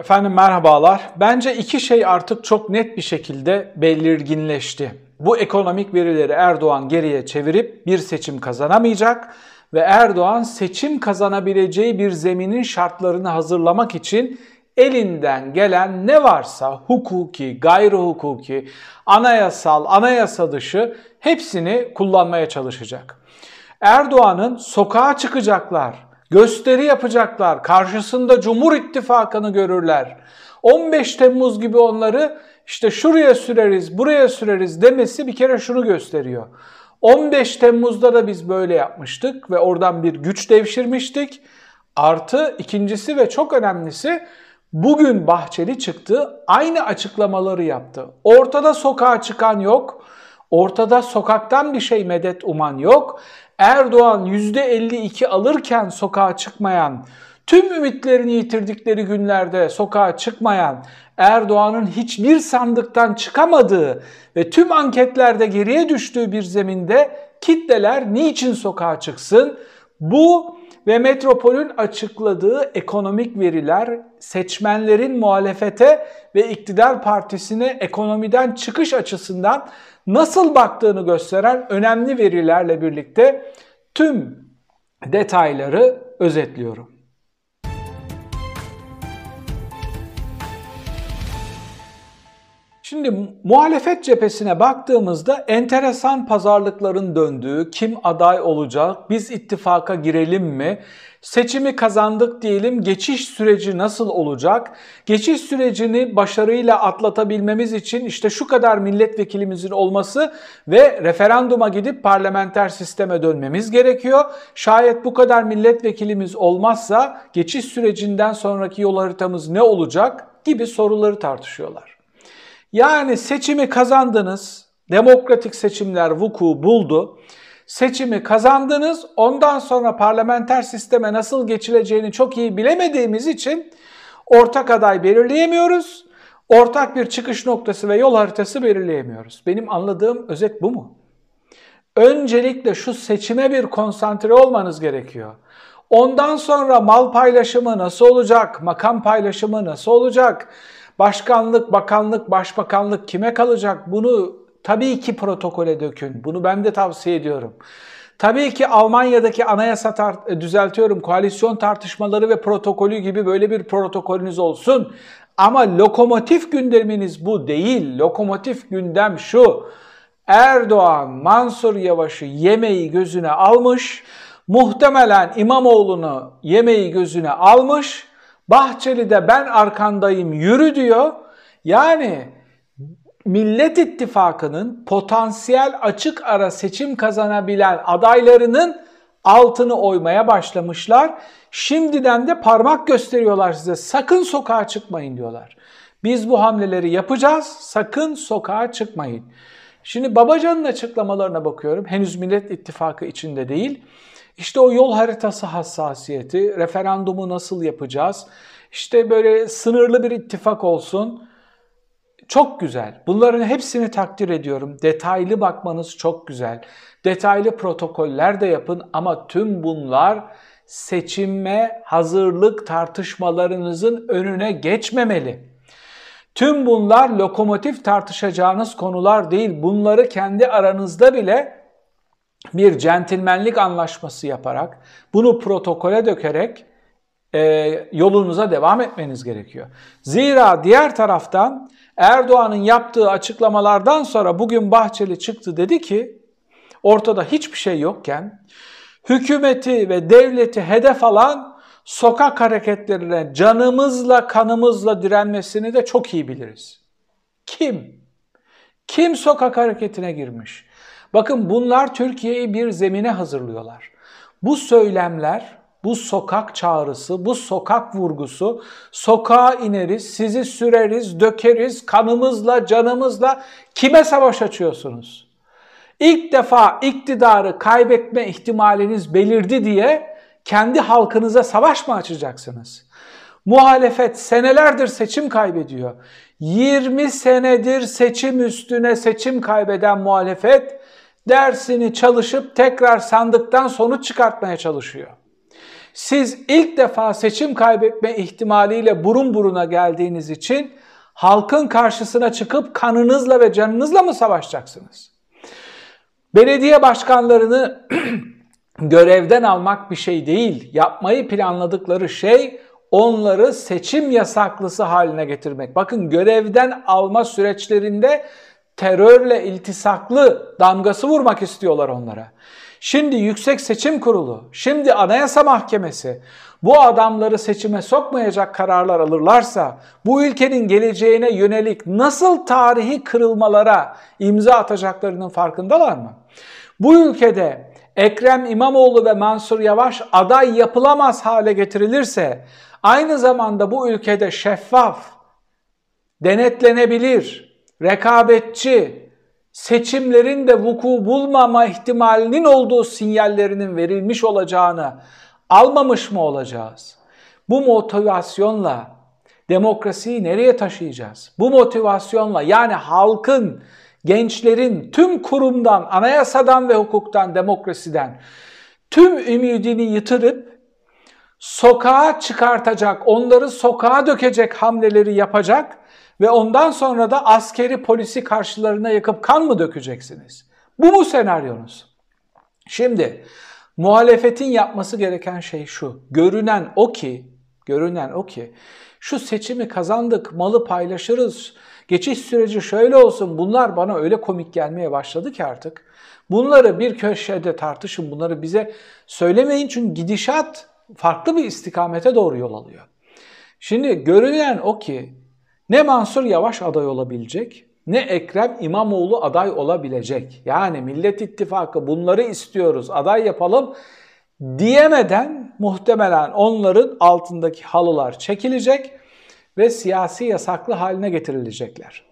Efendim merhabalar. Bence iki şey artık çok net bir şekilde belirginleşti. Bu ekonomik verileri Erdoğan geriye çevirip bir seçim kazanamayacak ve Erdoğan seçim kazanabileceği bir zeminin şartlarını hazırlamak için elinden gelen ne varsa hukuki, gayri hukuki, anayasal, anayasa dışı hepsini kullanmaya çalışacak. Erdoğan'ın sokağa çıkacaklar, gösteri yapacaklar, karşısında Cumhur İttifakı'nı görürler. 15 Temmuz gibi onları işte şuraya süreriz, buraya süreriz demesi bir kere şunu gösteriyor. 15 Temmuz'da da biz böyle yapmıştık ve oradan bir güç devşirmiştik. Artı ikincisi ve çok önemlisi bugün Bahçeli çıktı, aynı açıklamaları yaptı. Ortada sokağa çıkan yok, ortada sokaktan bir şey medet uman yok. Erdoğan %52 alırken sokağa çıkmayan, tüm ümitlerini yitirdikleri günlerde sokağa çıkmayan, Erdoğan'ın hiçbir sandıktan çıkamadığı ve tüm anketlerde geriye düştüğü bir zeminde kitleler niçin sokağa çıksın? Bu ve Metropol'ün açıkladığı ekonomik veriler seçmenlerin muhalefete ve iktidar partisine ekonomiden çıkış açısından nasıl baktığını gösteren önemli verilerle birlikte tüm detayları özetliyorum. Şimdi muhalefet cephesine baktığımızda enteresan pazarlıkların döndüğü, kim aday olacak, biz ittifaka girelim mi, seçimi kazandık diyelim, geçiş süreci nasıl olacak, geçiş sürecini başarıyla atlatabilmemiz için işte şu kadar milletvekilimizin olması ve referanduma gidip parlamenter sisteme dönmemiz gerekiyor. Şayet bu kadar milletvekilimiz olmazsa geçiş sürecinden sonraki yol haritamız ne olacak gibi soruları tartışıyorlar. Yani seçimi kazandınız, demokratik seçimler vuku buldu. Seçimi kazandınız, ondan sonra parlamenter sisteme nasıl geçileceğini çok iyi bilemediğimiz için ortak aday belirleyemiyoruz. Ortak bir çıkış noktası ve yol haritası belirleyemiyoruz. Benim anladığım özet bu mu? Öncelikle şu seçime bir konsantre olmanız gerekiyor. Ondan sonra mal paylaşımı nasıl olacak? Makam paylaşımı nasıl olacak? Başkanlık, bakanlık, başbakanlık kime kalacak? Bunu tabii ki protokole dökün. Bunu ben de tavsiye ediyorum. Tabii ki Almanya'daki anayasa tar- e, düzeltiyorum koalisyon tartışmaları ve protokolü gibi böyle bir protokolünüz olsun. Ama lokomotif gündeminiz bu değil. Lokomotif gündem şu. Erdoğan Mansur Yavaş'ı yemeği gözüne almış. Muhtemelen İmamoğlu'nu yemeği gözüne almış Bahçeli de ben arkandayım yürü diyor. Yani Millet İttifakı'nın potansiyel açık ara seçim kazanabilen adaylarının altını oymaya başlamışlar. Şimdiden de parmak gösteriyorlar size. Sakın sokağa çıkmayın diyorlar. Biz bu hamleleri yapacağız. Sakın sokağa çıkmayın. Şimdi Babacan'ın açıklamalarına bakıyorum. Henüz Millet İttifakı içinde değil. İşte o yol haritası hassasiyeti, referandumu nasıl yapacağız? İşte böyle sınırlı bir ittifak olsun. Çok güzel. Bunların hepsini takdir ediyorum. Detaylı bakmanız çok güzel. Detaylı protokoller de yapın ama tüm bunlar seçime hazırlık tartışmalarınızın önüne geçmemeli. Tüm bunlar lokomotif tartışacağınız konular değil. Bunları kendi aranızda bile bir centilmenlik anlaşması yaparak, bunu protokole dökerek e, yolunuza devam etmeniz gerekiyor. Zira diğer taraftan Erdoğan'ın yaptığı açıklamalardan sonra bugün Bahçeli çıktı dedi ki ortada hiçbir şey yokken hükümeti ve devleti hedef alan sokak hareketlerine canımızla kanımızla direnmesini de çok iyi biliriz. Kim? Kim sokak hareketine girmiş? Bakın bunlar Türkiye'yi bir zemine hazırlıyorlar. Bu söylemler, bu sokak çağrısı, bu sokak vurgusu, sokağa ineriz, sizi süreriz, dökeriz, kanımızla, canımızla kime savaş açıyorsunuz? İlk defa iktidarı kaybetme ihtimaliniz belirdi diye kendi halkınıza savaş mı açacaksınız? Muhalefet senelerdir seçim kaybediyor. 20 senedir seçim üstüne seçim kaybeden muhalefet dersini çalışıp tekrar sandıktan sonuç çıkartmaya çalışıyor. Siz ilk defa seçim kaybetme ihtimaliyle burun buruna geldiğiniz için halkın karşısına çıkıp kanınızla ve canınızla mı savaşacaksınız? Belediye başkanlarını görevden almak bir şey değil. Yapmayı planladıkları şey onları seçim yasaklısı haline getirmek. Bakın görevden alma süreçlerinde terörle iltisaklı damgası vurmak istiyorlar onlara. Şimdi Yüksek Seçim Kurulu, şimdi Anayasa Mahkemesi bu adamları seçime sokmayacak kararlar alırlarsa bu ülkenin geleceğine yönelik nasıl tarihi kırılmalara imza atacaklarının farkındalar mı? Bu ülkede Ekrem İmamoğlu ve Mansur Yavaş aday yapılamaz hale getirilirse aynı zamanda bu ülkede şeffaf, denetlenebilir, rekabetçi, seçimlerin de vuku bulmama ihtimalinin olduğu sinyallerinin verilmiş olacağını almamış mı olacağız? Bu motivasyonla demokrasiyi nereye taşıyacağız? Bu motivasyonla yani halkın, gençlerin tüm kurumdan, anayasadan ve hukuktan, demokrasiden tüm ümidini yitırıp sokağa çıkartacak, onları sokağa dökecek hamleleri yapacak ve ondan sonra da askeri polisi karşılarına yakıp kan mı dökeceksiniz? Bu mu senaryonuz? Şimdi muhalefetin yapması gereken şey şu. Görünen o ki, görünen o ki şu seçimi kazandık, malı paylaşırız, geçiş süreci şöyle olsun bunlar bana öyle komik gelmeye başladı ki artık. Bunları bir köşede tartışın, bunları bize söylemeyin çünkü gidişat farklı bir istikamete doğru yol alıyor. Şimdi görünen o ki ne Mansur Yavaş aday olabilecek ne Ekrem İmamoğlu aday olabilecek. Yani Millet İttifakı bunları istiyoruz aday yapalım diyemeden muhtemelen onların altındaki halılar çekilecek ve siyasi yasaklı haline getirilecekler.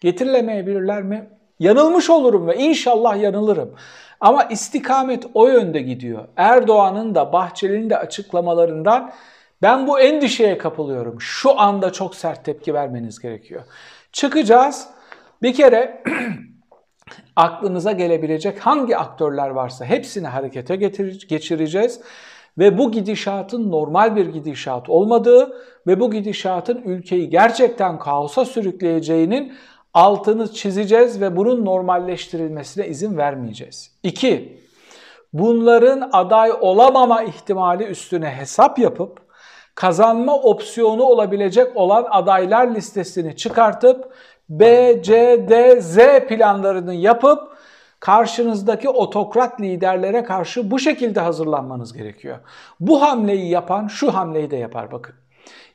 Getirilemeyebilirler mi? Yanılmış olurum ve inşallah yanılırım. Ama istikamet o yönde gidiyor. Erdoğan'ın da Bahçeli'nin de açıklamalarından ben bu endişeye kapılıyorum. Şu anda çok sert tepki vermeniz gerekiyor. Çıkacağız. Bir kere aklınıza gelebilecek hangi aktörler varsa hepsini harekete geçireceğiz ve bu gidişatın normal bir gidişat olmadığı ve bu gidişatın ülkeyi gerçekten kaosa sürükleyeceğinin altını çizeceğiz ve bunun normalleştirilmesine izin vermeyeceğiz. 2. Bunların aday olamama ihtimali üstüne hesap yapıp kazanma opsiyonu olabilecek olan adaylar listesini çıkartıp B, C, D, Z planlarını yapıp karşınızdaki otokrat liderlere karşı bu şekilde hazırlanmanız gerekiyor. Bu hamleyi yapan şu hamleyi de yapar bakın.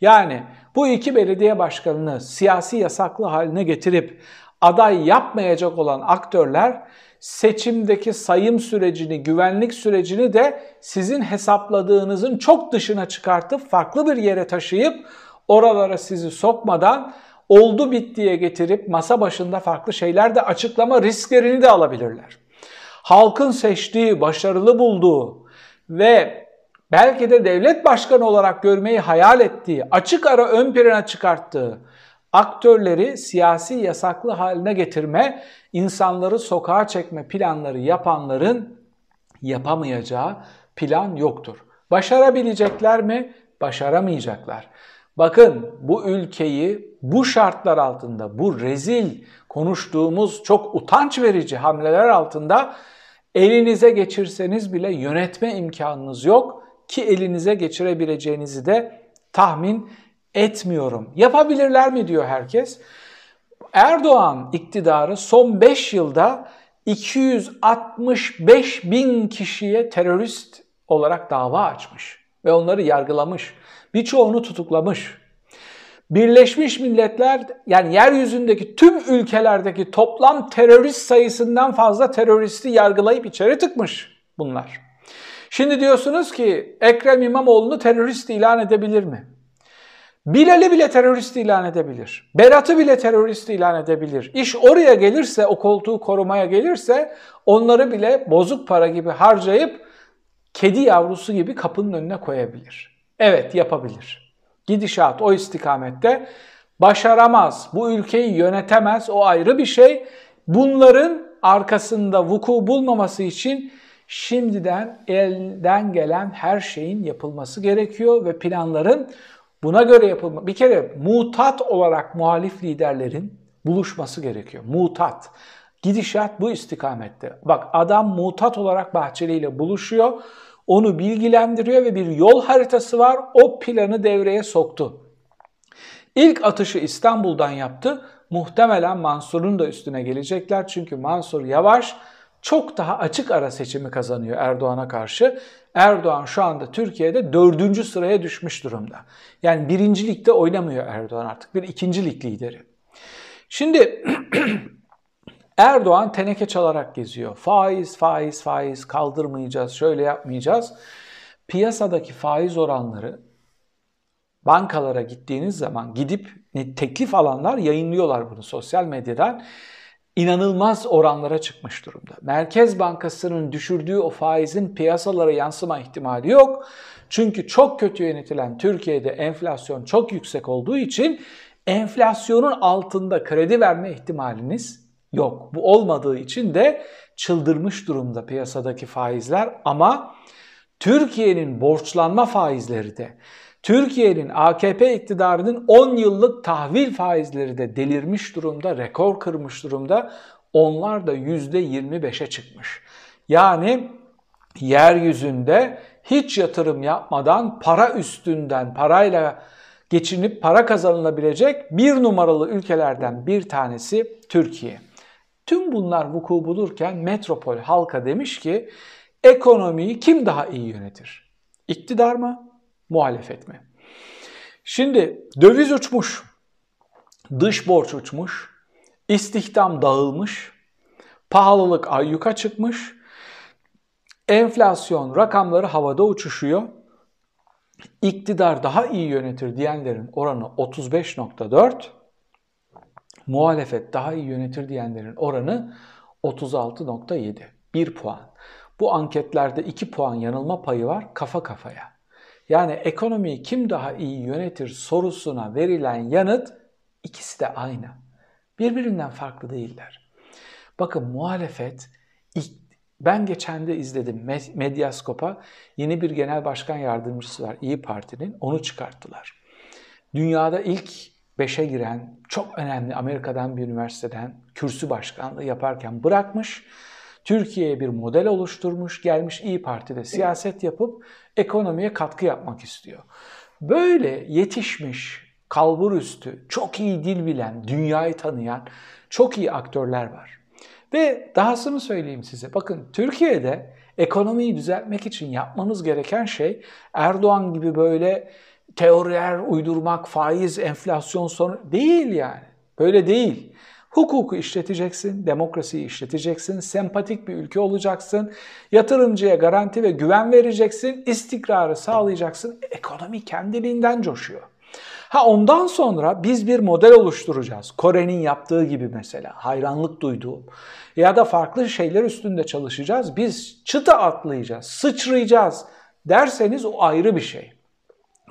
Yani bu iki belediye başkanını siyasi yasaklı haline getirip aday yapmayacak olan aktörler seçimdeki sayım sürecini, güvenlik sürecini de sizin hesapladığınızın çok dışına çıkartıp farklı bir yere taşıyıp oralara sizi sokmadan oldu bittiye getirip masa başında farklı şeyler de açıklama risklerini de alabilirler. Halkın seçtiği, başarılı bulduğu ve belki de devlet başkanı olarak görmeyi hayal ettiği, açık ara ön plana çıkarttığı aktörleri siyasi yasaklı haline getirme, insanları sokağa çekme planları yapanların yapamayacağı plan yoktur. Başarabilecekler mi? Başaramayacaklar. Bakın bu ülkeyi bu şartlar altında, bu rezil konuştuğumuz çok utanç verici hamleler altında elinize geçirseniz bile yönetme imkanınız yok ki elinize geçirebileceğinizi de tahmin etmiyorum. Yapabilirler mi diyor herkes. Erdoğan iktidarı son 5 yılda 265 bin kişiye terörist olarak dava açmış ve onları yargılamış. Birçoğunu tutuklamış. Birleşmiş Milletler yani yeryüzündeki tüm ülkelerdeki toplam terörist sayısından fazla teröristi yargılayıp içeri tıkmış bunlar. Şimdi diyorsunuz ki Ekrem İmamoğlu'nu terörist ilan edebilir mi? Bilal'i bile terörist ilan edebilir. Berat'ı bile terörist ilan edebilir. İş oraya gelirse, o koltuğu korumaya gelirse onları bile bozuk para gibi harcayıp kedi yavrusu gibi kapının önüne koyabilir. Evet yapabilir. Gidişat o istikamette başaramaz. Bu ülkeyi yönetemez. O ayrı bir şey. Bunların arkasında vuku bulmaması için Şimdiden elden gelen her şeyin yapılması gerekiyor ve planların buna göre yapılma. Bir kere mutat olarak muhalif liderlerin buluşması gerekiyor. Mutat. Gidişat bu istikamette. Bak adam mutat olarak Bahçeli ile buluşuyor. Onu bilgilendiriyor ve bir yol haritası var. O planı devreye soktu. İlk atışı İstanbul'dan yaptı. Muhtemelen Mansur'un da üstüne gelecekler. Çünkü Mansur Yavaş çok daha açık ara seçimi kazanıyor Erdoğan'a karşı. Erdoğan şu anda Türkiye'de dördüncü sıraya düşmüş durumda. Yani birinci ligde oynamıyor Erdoğan artık. Bir ikinci lig lideri. Şimdi Erdoğan teneke çalarak geziyor. Faiz, faiz, faiz kaldırmayacağız, şöyle yapmayacağız. Piyasadaki faiz oranları bankalara gittiğiniz zaman gidip teklif alanlar yayınlıyorlar bunu sosyal medyadan. İnanılmaz oranlara çıkmış durumda. Merkez Bankası'nın düşürdüğü o faizin piyasalara yansıma ihtimali yok. Çünkü çok kötü yönetilen Türkiye'de enflasyon çok yüksek olduğu için enflasyonun altında kredi verme ihtimaliniz yok. Bu olmadığı için de çıldırmış durumda piyasadaki faizler ama Türkiye'nin borçlanma faizleri de Türkiye'nin AKP iktidarının 10 yıllık tahvil faizleri de delirmiş durumda, rekor kırmış durumda. Onlar da %25'e çıkmış. Yani yeryüzünde hiç yatırım yapmadan para üstünden, parayla geçinip para kazanılabilecek bir numaralı ülkelerden bir tanesi Türkiye. Tüm bunlar vuku bulurken metropol halka demiş ki ekonomiyi kim daha iyi yönetir? İktidar mı? Muhalefet mi? Şimdi döviz uçmuş, dış borç uçmuş, istihdam dağılmış, pahalılık ayyuka çıkmış, enflasyon rakamları havada uçuşuyor. İktidar daha iyi yönetir diyenlerin oranı 35.4, muhalefet daha iyi yönetir diyenlerin oranı 36.7. 1 puan. Bu anketlerde 2 puan yanılma payı var kafa kafaya. Yani ekonomiyi kim daha iyi yönetir sorusuna verilen yanıt ikisi de aynı. Birbirinden farklı değiller. Bakın muhalefet ben geçen de izledim Medyaskop'a yeni bir genel başkan yardımcısı var İyi Parti'nin onu çıkarttılar. Dünyada ilk beşe giren çok önemli Amerika'dan bir üniversiteden kürsü başkanlığı yaparken bırakmış Türkiye'ye bir model oluşturmuş, gelmiş İyi Parti'de siyaset yapıp ekonomiye katkı yapmak istiyor. Böyle yetişmiş, kalbur üstü, çok iyi dil bilen, dünyayı tanıyan çok iyi aktörler var. Ve dahasını söyleyeyim size. Bakın Türkiye'de ekonomiyi düzeltmek için yapmanız gereken şey Erdoğan gibi böyle teoriler uydurmak, faiz, enflasyon sonu değil yani. Böyle değil. Hukuku işleteceksin, demokrasiyi işleteceksin, sempatik bir ülke olacaksın, yatırımcıya garanti ve güven vereceksin, istikrarı sağlayacaksın. Ekonomi kendiliğinden coşuyor. Ha ondan sonra biz bir model oluşturacağız. Kore'nin yaptığı gibi mesela hayranlık duyduğum ya da farklı şeyler üstünde çalışacağız. Biz çıta atlayacağız, sıçrayacağız derseniz o ayrı bir şey.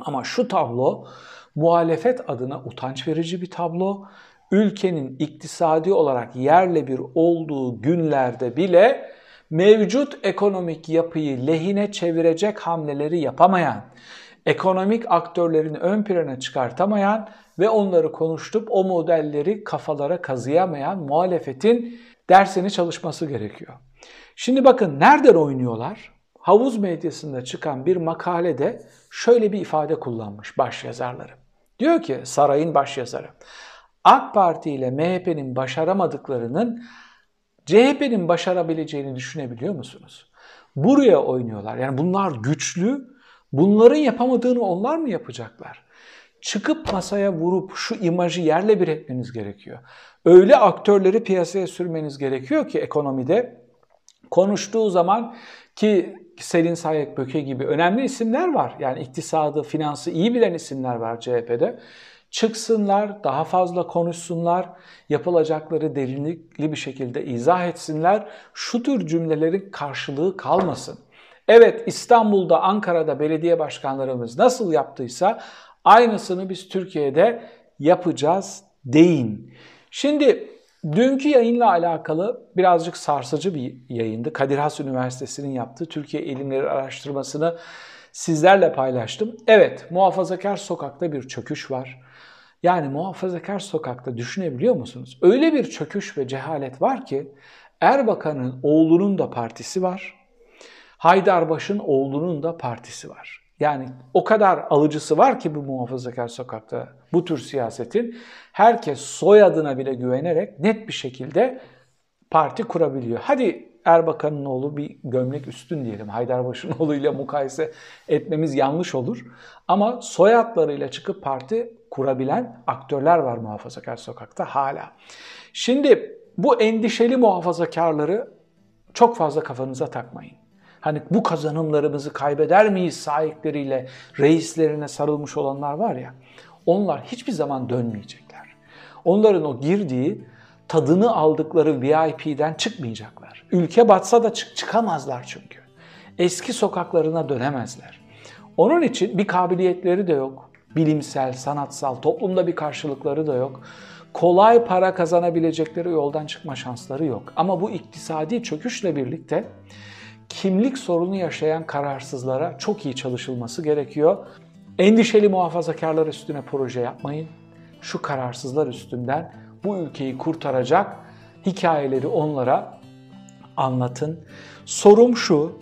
Ama şu tablo muhalefet adına utanç verici bir tablo ülkenin iktisadi olarak yerle bir olduğu günlerde bile mevcut ekonomik yapıyı lehine çevirecek hamleleri yapamayan, ekonomik aktörlerini ön plana çıkartamayan ve onları konuştup o modelleri kafalara kazıyamayan muhalefetin dersini çalışması gerekiyor. Şimdi bakın nereden oynuyorlar? Havuz medyasında çıkan bir makalede şöyle bir ifade kullanmış başyazarları. Diyor ki sarayın başyazarı. AK Parti ile MHP'nin başaramadıklarının CHP'nin başarabileceğini düşünebiliyor musunuz? Buraya oynuyorlar. Yani bunlar güçlü. Bunların yapamadığını onlar mı yapacaklar? Çıkıp masaya vurup şu imajı yerle bir etmeniz gerekiyor. Öyle aktörleri piyasaya sürmeniz gerekiyor ki ekonomide konuştuğu zaman ki Selin Sayek Böke gibi önemli isimler var. Yani iktisadı, finansı iyi bilen isimler var CHP'de. Çıksınlar, daha fazla konuşsunlar, yapılacakları derinlikli bir şekilde izah etsinler. Şu tür cümlelerin karşılığı kalmasın. Evet İstanbul'da, Ankara'da belediye başkanlarımız nasıl yaptıysa aynısını biz Türkiye'de yapacağız deyin. Şimdi Dünkü yayınla alakalı birazcık sarsıcı bir yayındı. Kadir Has Üniversitesi'nin yaptığı Türkiye İlimleri Araştırmasını sizlerle paylaştım. Evet, muhafazakar sokakta bir çöküş var. Yani muhafazakar sokakta düşünebiliyor musunuz? Öyle bir çöküş ve cehalet var ki Erbakan'ın oğlunun da partisi var. Haydarbaş'ın oğlunun da partisi var. Yani o kadar alıcısı var ki bu muhafazakar sokakta bu tür siyasetin herkes soyadına bile güvenerek net bir şekilde parti kurabiliyor. Hadi Erbakan'ın oğlu bir gömlek üstün diyelim. Haydarbaş'ın oğluyla mukayese etmemiz yanlış olur. Ama soyadlarıyla çıkıp parti kurabilen aktörler var muhafazakar sokakta hala. Şimdi bu endişeli muhafazakarları çok fazla kafanıza takmayın. Hani bu kazanımlarımızı kaybeder miyiz sahipleriyle reislerine sarılmış olanlar var ya. Onlar hiçbir zaman dönmeyecekler. Onların o girdiği tadını aldıkları VIP'den çıkmayacaklar. Ülke batsa da çık çıkamazlar çünkü. Eski sokaklarına dönemezler. Onun için bir kabiliyetleri de yok. Bilimsel, sanatsal, toplumda bir karşılıkları da yok. Kolay para kazanabilecekleri yoldan çıkma şansları yok. Ama bu iktisadi çöküşle birlikte kimlik sorunu yaşayan kararsızlara çok iyi çalışılması gerekiyor. Endişeli muhafazakarlar üstüne proje yapmayın. Şu kararsızlar üstünden bu ülkeyi kurtaracak hikayeleri onlara anlatın. Sorum şu,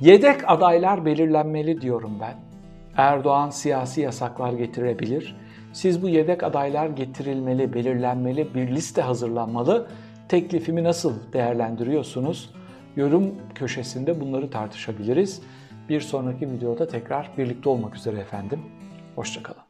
yedek adaylar belirlenmeli diyorum ben. Erdoğan siyasi yasaklar getirebilir. Siz bu yedek adaylar getirilmeli, belirlenmeli, bir liste hazırlanmalı. Teklifimi nasıl değerlendiriyorsunuz? Yorum köşesinde bunları tartışabiliriz. Bir sonraki videoda tekrar birlikte olmak üzere efendim. Hoşçakalın.